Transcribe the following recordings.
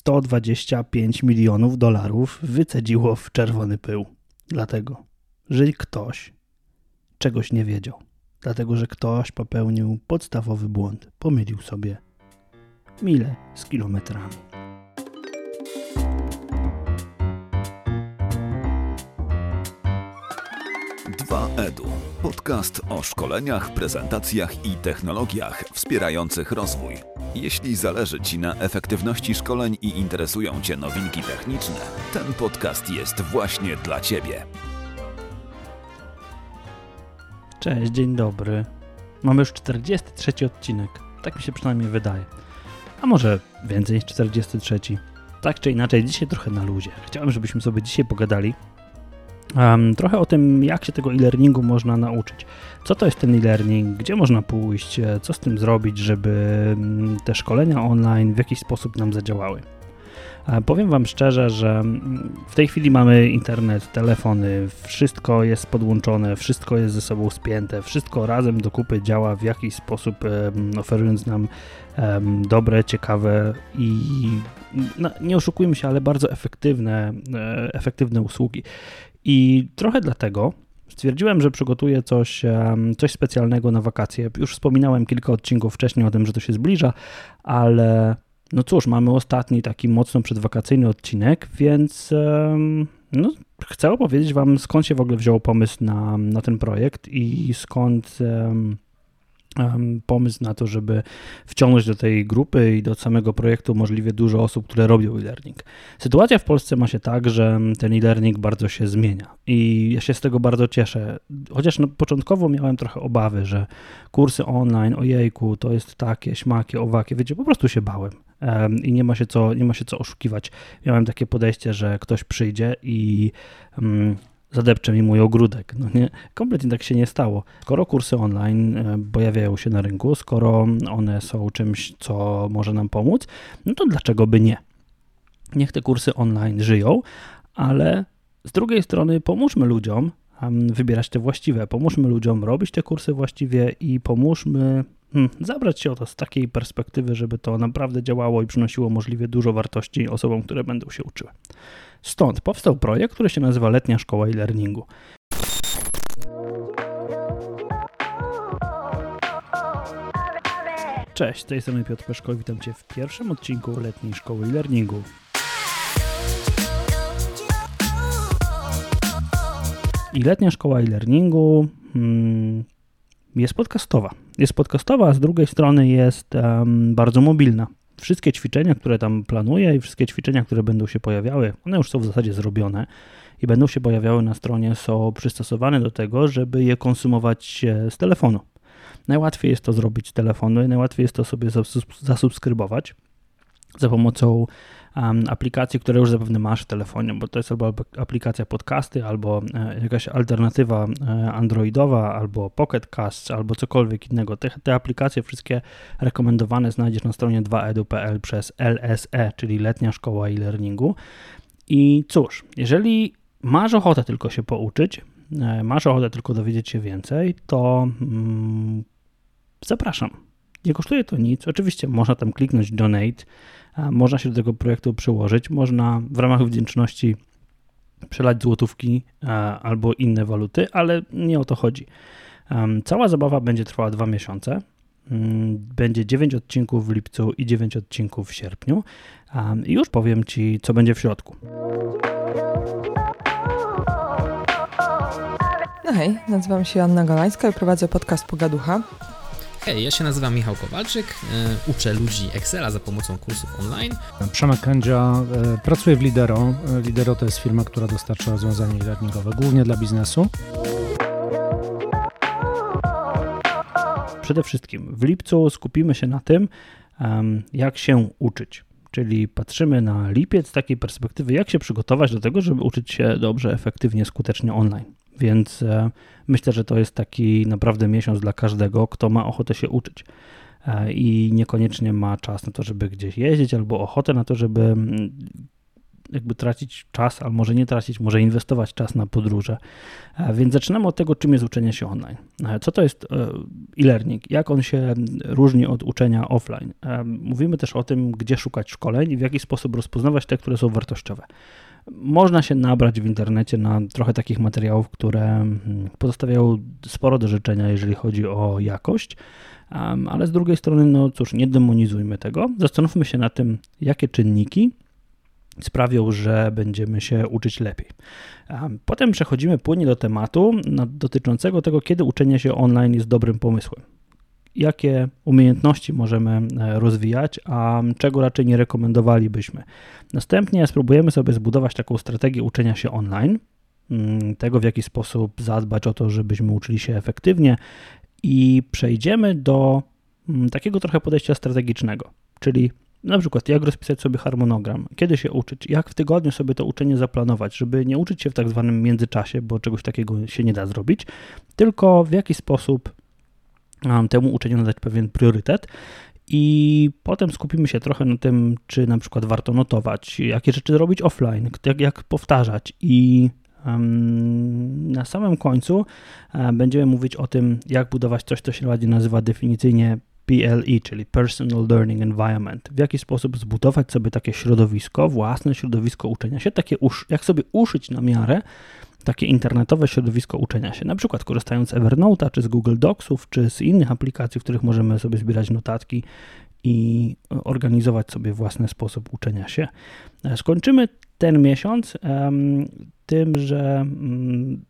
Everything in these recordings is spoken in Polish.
125 milionów dolarów wycedziło w czerwony pył. Dlatego, że ktoś czegoś nie wiedział. Dlatego, że ktoś popełnił podstawowy błąd. Pomylił sobie mile z kilometrami. Dwa Edu. Podcast o szkoleniach, prezentacjach i technologiach wspierających rozwój. Jeśli zależy Ci na efektywności szkoleń i interesują Cię nowinki techniczne, ten podcast jest właśnie dla Ciebie. Cześć, dzień dobry. Mamy już 43 odcinek. Tak mi się przynajmniej wydaje. A może więcej niż 43. Tak czy inaczej, dzisiaj trochę na luzie. Chciałem, żebyśmy sobie dzisiaj pogadali um, trochę o tym, jak się tego e-learningu można nauczyć. Co to jest ten e-learning, gdzie można pójść, e, co z tym zrobić, żeby mm, te szkolenia online w jakiś sposób nam zadziałały. Powiem Wam szczerze, że mm, w tej chwili mamy internet, telefony, wszystko jest podłączone, wszystko jest ze sobą spięte, wszystko razem do kupy działa w jakiś sposób, oferując nam dobre, ciekawe i no, nie oszukujmy się, ale bardzo efektywne, e, efektywne usługi. I trochę dlatego stwierdziłem, że przygotuję coś, coś specjalnego na wakacje. Już wspominałem kilka odcinków wcześniej o tym, że to się zbliża, ale no cóż, mamy ostatni taki mocno przedwakacyjny odcinek, więc no, chcę opowiedzieć Wam, skąd się w ogóle wziął pomysł na, na ten projekt i skąd pomysł na to, żeby wciągnąć do tej grupy i do samego projektu możliwie dużo osób, które robią e-learning. Sytuacja w Polsce ma się tak, że ten e-learning bardzo się zmienia i ja się z tego bardzo cieszę. Chociaż no, początkowo miałem trochę obawy, że kursy online, ojejku, to jest takie, śmakie, owakie, wiecie, po prostu się bałem i nie ma się co, nie ma się co oszukiwać. Miałem takie podejście, że ktoś przyjdzie i um, zadepcze mi mój ogródek. No nie, kompletnie tak się nie stało. Skoro kursy online e, pojawiają się na rynku, skoro one są czymś, co może nam pomóc, no to dlaczego by nie? Niech te kursy online żyją, ale z drugiej strony pomóżmy ludziom wybierać te właściwe, pomóżmy ludziom robić te kursy właściwie i pomóżmy hmm, zabrać się o to z takiej perspektywy, żeby to naprawdę działało i przynosiło możliwie dużo wartości osobom, które będą się uczyły. Stąd powstał projekt, który się nazywa Letnia Szkoła e-Learningu. Cześć, z tej strony Piotr Peszko, witam Cię w pierwszym odcinku Letniej Szkoły e-Learningu. I Letnia Szkoła e-Learningu hmm, jest podcastowa. Jest podcastowa, a z drugiej strony jest um, bardzo mobilna wszystkie ćwiczenia, które tam planuję i wszystkie ćwiczenia, które będą się pojawiały, one już są w zasadzie zrobione i będą się pojawiały na stronie, są przystosowane do tego, żeby je konsumować z telefonu. Najłatwiej jest to zrobić z telefonu i najłatwiej jest to sobie zasubskrybować za pomocą um, aplikacji, które już zapewne masz w telefonie, bo to jest albo aplikacja podcasty, albo e, jakaś alternatywa e, androidowa, albo Pocket Cast, albo cokolwiek innego. Te, te aplikacje wszystkie rekomendowane znajdziesz na stronie 2edu.pl przez LSE, czyli Letnia Szkoła e-Learningu. I cóż, jeżeli masz ochotę tylko się pouczyć, e, masz ochotę tylko dowiedzieć się więcej, to mm, zapraszam. Nie kosztuje to nic. Oczywiście można tam kliknąć donate, można się do tego projektu przyłożyć, można w ramach wdzięczności przelać złotówki albo inne waluty, ale nie o to chodzi. Cała zabawa będzie trwała dwa miesiące. Mm, będzie 9 odcinków w lipcu i 9 odcinków w sierpniu. I już powiem Ci, co będzie w środku. No hej, nazywam się Anna Golańska i prowadzę podcast Pogaducha. Hej, ja się nazywam Michał Kowalczyk, e, uczę ludzi Excela za pomocą kursów online. Przemek Kędzia, e, pracuję w Lidero. E, Lidero to jest firma, która dostarcza rozwiązania learningowe, głównie dla biznesu. Przede wszystkim w lipcu skupimy się na tym, jak się uczyć. Czyli patrzymy na lipiec z takiej perspektywy, jak się przygotować do tego, żeby uczyć się dobrze, efektywnie, skutecznie online. Więc e, myślę, że to jest taki naprawdę miesiąc dla każdego, kto ma ochotę się uczyć e, i niekoniecznie ma czas na to, żeby gdzieś jeździć, albo ochotę na to, żeby jakby tracić czas, albo może nie tracić, może inwestować czas na podróże. E, więc zaczynamy od tego, czym jest uczenie się online. Co to jest e-learning? Jak on się różni od uczenia offline? Mówimy też o tym, gdzie szukać szkoleń i w jaki sposób rozpoznawać te, które są wartościowe. Można się nabrać w internecie na trochę takich materiałów, które mm, pozostawiają sporo do życzenia, jeżeli chodzi o jakość, ale z drugiej strony, no cóż, nie demonizujmy tego. Zastanówmy się na tym, jakie czynniki sprawią, że będziemy się uczyć lepiej. Potem przechodzimy płynnie do tematu dotyczącego tego, kiedy uczenie się online jest dobrym pomysłem. Jakie umiejętności możemy e, rozwijać, a czego raczej nie rekomendowalibyśmy. Następnie spróbujemy sobie zbudować taką strategię uczenia się online, mm, tego w jaki sposób zadbać o to, żebyśmy uczyli się efektywnie i przejdziemy do mm, takiego trochę podejścia strategicznego, czyli na przykład, jak rozpisać sobie harmonogram, kiedy się uczyć, jak w tygodniu sobie to uczenie zaplanować, żeby nie uczyć się w tak zwanym międzyczasie, bo czegoś takiego się nie da zrobić, tylko w jaki sposób temu uczeniu nadać pewien priorytet. I potem skupimy się trochę na tym, czy na przykład warto notować, jakie rzeczy robić offline, jak, jak powtarzać i na samym końcu e, będziemy mówić o tym, jak budować coś, co się ładnie nazywa definicyjnie PLE, czyli Personal Learning Environment. W jaki sposób zbudować sobie takie środowisko, własne środowisko uczenia się, takie jak sobie uszyć na miarę takie internetowe środowisko uczenia się, na przykład korzystając z Evernote'a, czy z Google Docsów, czy z innych aplikacji, w których możemy sobie zbierać notatki i organizować sobie własny sposób uczenia się. E, skończymy ten miesiąc tym, że um,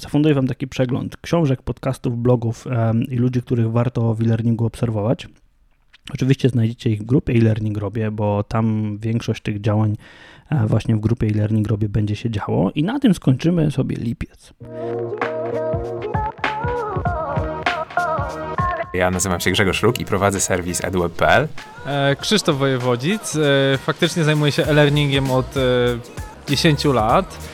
zafunduję Wam taki przegląd książek, podcastów, blogów i ludzi, których warto w e-learningu obserwować. Oczywiście znajdziecie ich w grupie e-learning robię, bo tam większość tych działań właśnie w grupie e-learning robię będzie się działo i na tym skończymy sobie lipiec. Ja nazywam się Grzegorz Ruk i prowadzę serwis edweb.pl. E, Krzysztof Wojewodzic. E, faktycznie zajmuję się e-learningiem od 10 lat.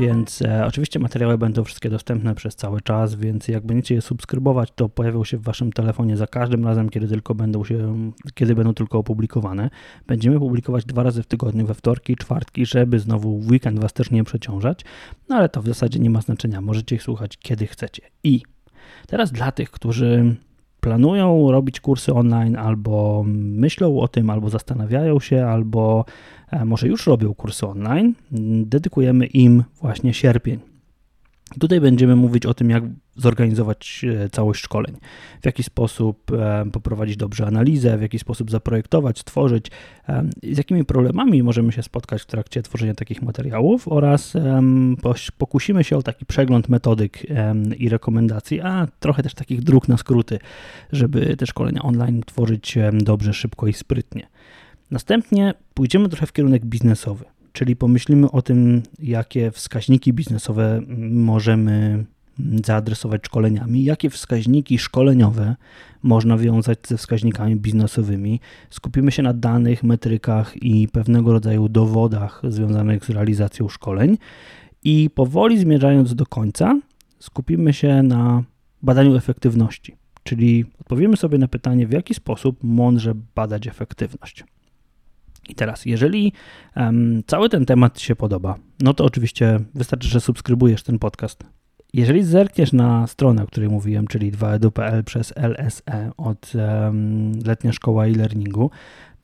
Więc e, oczywiście materiały będą wszystkie dostępne przez cały czas, więc jak będziecie je subskrybować, to pojawią się w waszym telefonie za każdym razem, kiedy tylko będą się, kiedy będą tylko opublikowane. Będziemy publikować dwa razy w tygodniu, we wtorki i czwartki, żeby znowu weekend was też nie przeciążać, no ale to w zasadzie nie ma znaczenia, możecie ich słuchać kiedy chcecie. I teraz dla tych, którzy planują robić kursy online, albo myślą o tym, albo zastanawiają się, albo e, może już robią kursy online, dedykujemy im właśnie sierpień. Tutaj będziemy mówić o tym, jak zorganizować e, całość szkoleń, w jaki sposób e, poprowadzić dobrze analizę, w jaki sposób zaprojektować, stworzyć, z jakimi problemami możemy się spotkać w trakcie tworzenia takich materiałów oraz pokusimy się o taki przegląd metodyk i rekomendacji, a trochę też takich dróg na skróty, żeby te szkolenia online tworzyć dobrze, szybko i sprytnie. Następnie pójdziemy trochę w kierunek biznesowy czyli pomyślimy o tym, jakie wskaźniki biznesowe możemy zaadresować szkoleniami, jakie wskaźniki szkoleniowe można wiązać ze wskaźnikami biznesowymi. Skupimy się na danych, metrykach i pewnego rodzaju dowodach związanych z realizacją szkoleń i powoli zmierzając do końca, skupimy się na badaniu efektywności, czyli odpowiemy sobie na pytanie, w jaki sposób mądrze badać efektywność. I teraz, jeżeli um, cały ten temat Ci się podoba, no to oczywiście wystarczy, że subskrybujesz ten podcast. Jeżeli zerkniesz na stronę, o której mówiłem, czyli 2edu.pl przez LSE od um, Letnia Szkoła e-Learningu,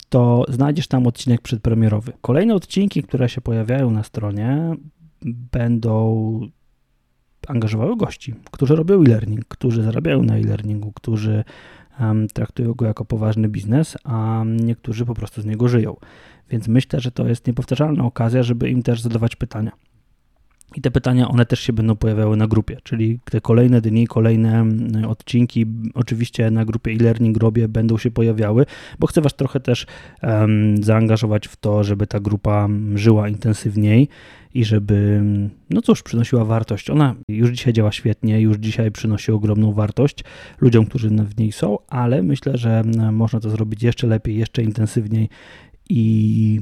to znajdziesz tam odcinek przedpremierowy. Kolejne odcinki, które się pojawiają na stronie, będą angażowały gości, którzy robią e-learning, którzy zarabiają na e-learningu, którzy traktują go jako poważny biznes, a niektórzy po prostu z niego żyją. Więc myślę, że to jest niepowtarzalna okazja, żeby im też zadawać pytania. I te pytania, one też się będą pojawiały na grupie, czyli te kolejne dni, kolejne odcinki, oczywiście na grupie e-learning robię, będą się pojawiały, bo chcę Was trochę też um, zaangażować w to, żeby ta grupa żyła intensywniej i żeby, no cóż, przynosiła wartość. Ona już dzisiaj działa świetnie, już dzisiaj przynosi ogromną wartość ludziom, którzy w niej są, ale myślę, że można to zrobić jeszcze lepiej, jeszcze intensywniej i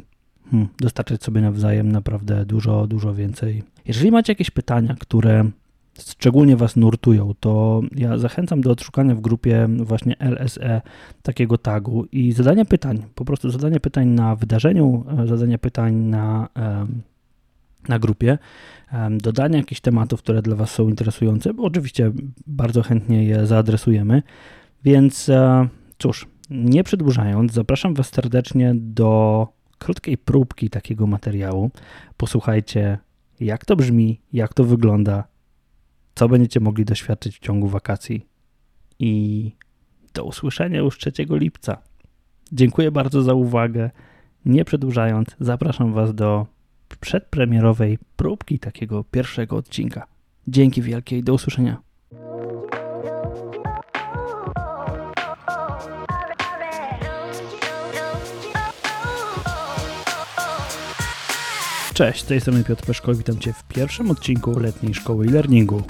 hmm, dostarczyć sobie nawzajem naprawdę dużo, dużo więcej. Jeżeli macie jakieś pytania, które szczególnie Was nurtują, to ja zachęcam do odszukania w grupie właśnie LSE takiego tagu i zadania pytań, po prostu zadania pytań na wydarzeniu, e, zadania pytań na, na grupie, dodania jakichś tematów, które dla Was są interesujące, bo oczywiście bardzo chętnie je zaadresujemy, więc e, cóż, nie przedłużając, zapraszam Was serdecznie do krótkiej próbki takiego materiału. Posłuchajcie, jak to brzmi, jak to wygląda, co będziecie mogli doświadczyć w ciągu wakacji. I do usłyszenia już 3 lipca. Dziękuję bardzo za uwagę. Nie przedłużając, zapraszam Was do przedpremierowej próbki takiego pierwszego odcinka. Dzięki wielkie i do usłyszenia. Cześć, z tej strony Piotr Peszko, witam Cię w pierwszym odcinku letniej szkoły e-learningu.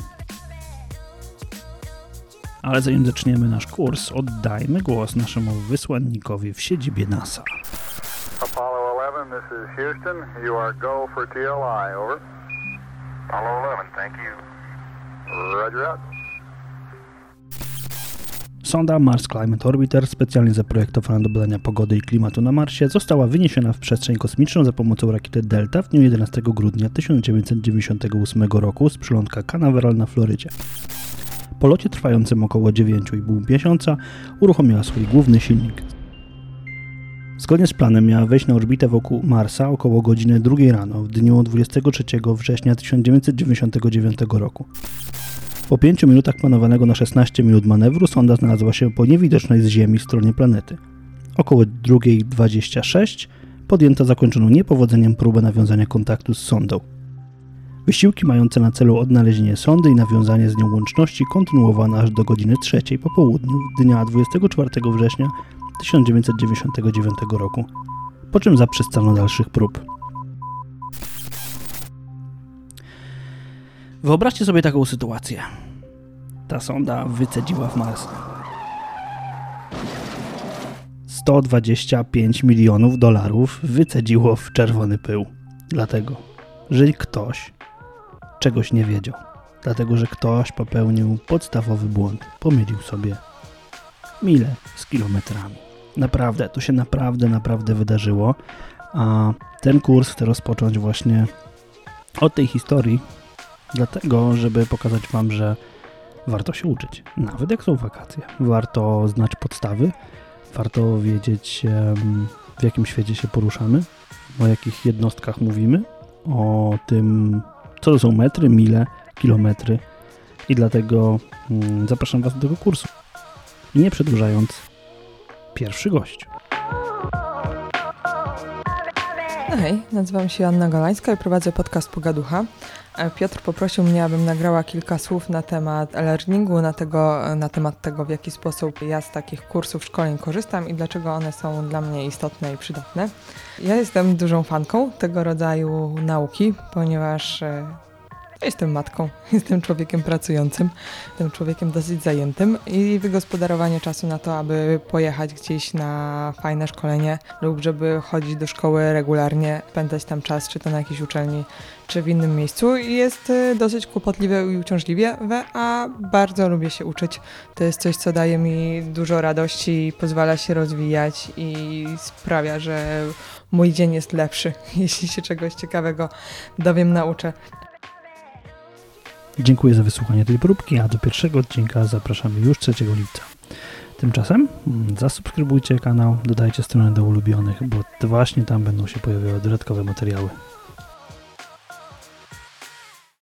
Ale zanim zaczniemy nasz kurs, oddajmy głos naszemu wysłannikowi w siedzibie NASA. Apollo 11, this is Houston. You are go for TLI, over. Apollo 11, thank you. Roger out. Sonda Mars Climate Orbiter, specjalnie zaprojektowana do badania pogody i klimatu na Marsie, została wyniesiona w przestrzeń kosmiczną za pomocą rakiety Delta w dniu 11 grudnia 1998 roku z przylądka Canaveral na Florydzie. Po locie trwającym około 9,5 miesiąca uruchomiła swój główny silnik. Zgodnie z planem miała wejść na orbitę wokół Marsa około godziny 2 rano w dniu 23 września 1999 roku. Po 5 minutach planowanego na 16 minut manewru sonda znalazła się po niewidocznej z Ziemi stronie planety. Około 2.26 podjęto zakończoną niepowodzeniem próbę nawiązania kontaktu z sondą. Wysiłki mające na celu odnalezienie sondy i nawiązanie z nią łączności kontynuowano aż do godziny 3 po południu dnia 24 września 1999 roku, po czym zaprzestano dalszych prób. Wyobraźcie sobie taką sytuację. Ta sonda wycedziła w Mars 125 milionów dolarów wycedziło w czerwony pył. Dlatego, że ktoś czegoś nie wiedział. Dlatego, że ktoś popełnił podstawowy błąd. Pomylił sobie mile z kilometrami. Naprawdę, to się naprawdę, naprawdę wydarzyło. A ten kurs chcę rozpocząć właśnie od tej historii, dlatego, żeby pokazać Wam, że warto się uczyć. Nawet jak są wakacje. Warto znać podstawy, warto wiedzieć, w jakim świecie się poruszamy, o jakich jednostkach mówimy, o tym, co to są metry, mile, kilometry. I dlatego mm, zapraszam Was do tego kursu. I nie przedłużając, pierwszy gość. Hej, nazywam się Anna Golańska i prowadzę podcast Pogaducha. E, Piotr poprosił mnie, abym nagrała kilka słów na temat e-learningu, na, tego, na temat tego, w jaki sposób ja z takich kursów szkoleń korzystam i dlaczego one są dla mnie istotne i przydatne. Ja jestem dużą fanką tego rodzaju nauki, ponieważ Jestem matką, jestem człowiekiem pracującym, jestem człowiekiem dosyć zajętym i wygospodarowanie czasu na to, aby pojechać gdzieś na fajne szkolenie lub żeby chodzić do szkoły regularnie, spędzać tam czas, czy to na jakiejś uczelni, czy w innym miejscu jest y, dosyć kłopotliwe i uciążliwe, a bardzo lubię się uczyć. To jest coś, co daje mi dużo radości, pozwala się rozwijać i sprawia, że mój dzień jest lepszy, jeśli się czegoś ciekawego dowiem, nauczę. Dziękuję za wysłuchanie tej próbki, a do pierwszego odcinka zapraszamy już 3 lipca. Tymczasem zasubskrybujcie kanał, dodajcie stronę do ulubionych, bo właśnie tam będą się pojawiały dodatkowe materiały.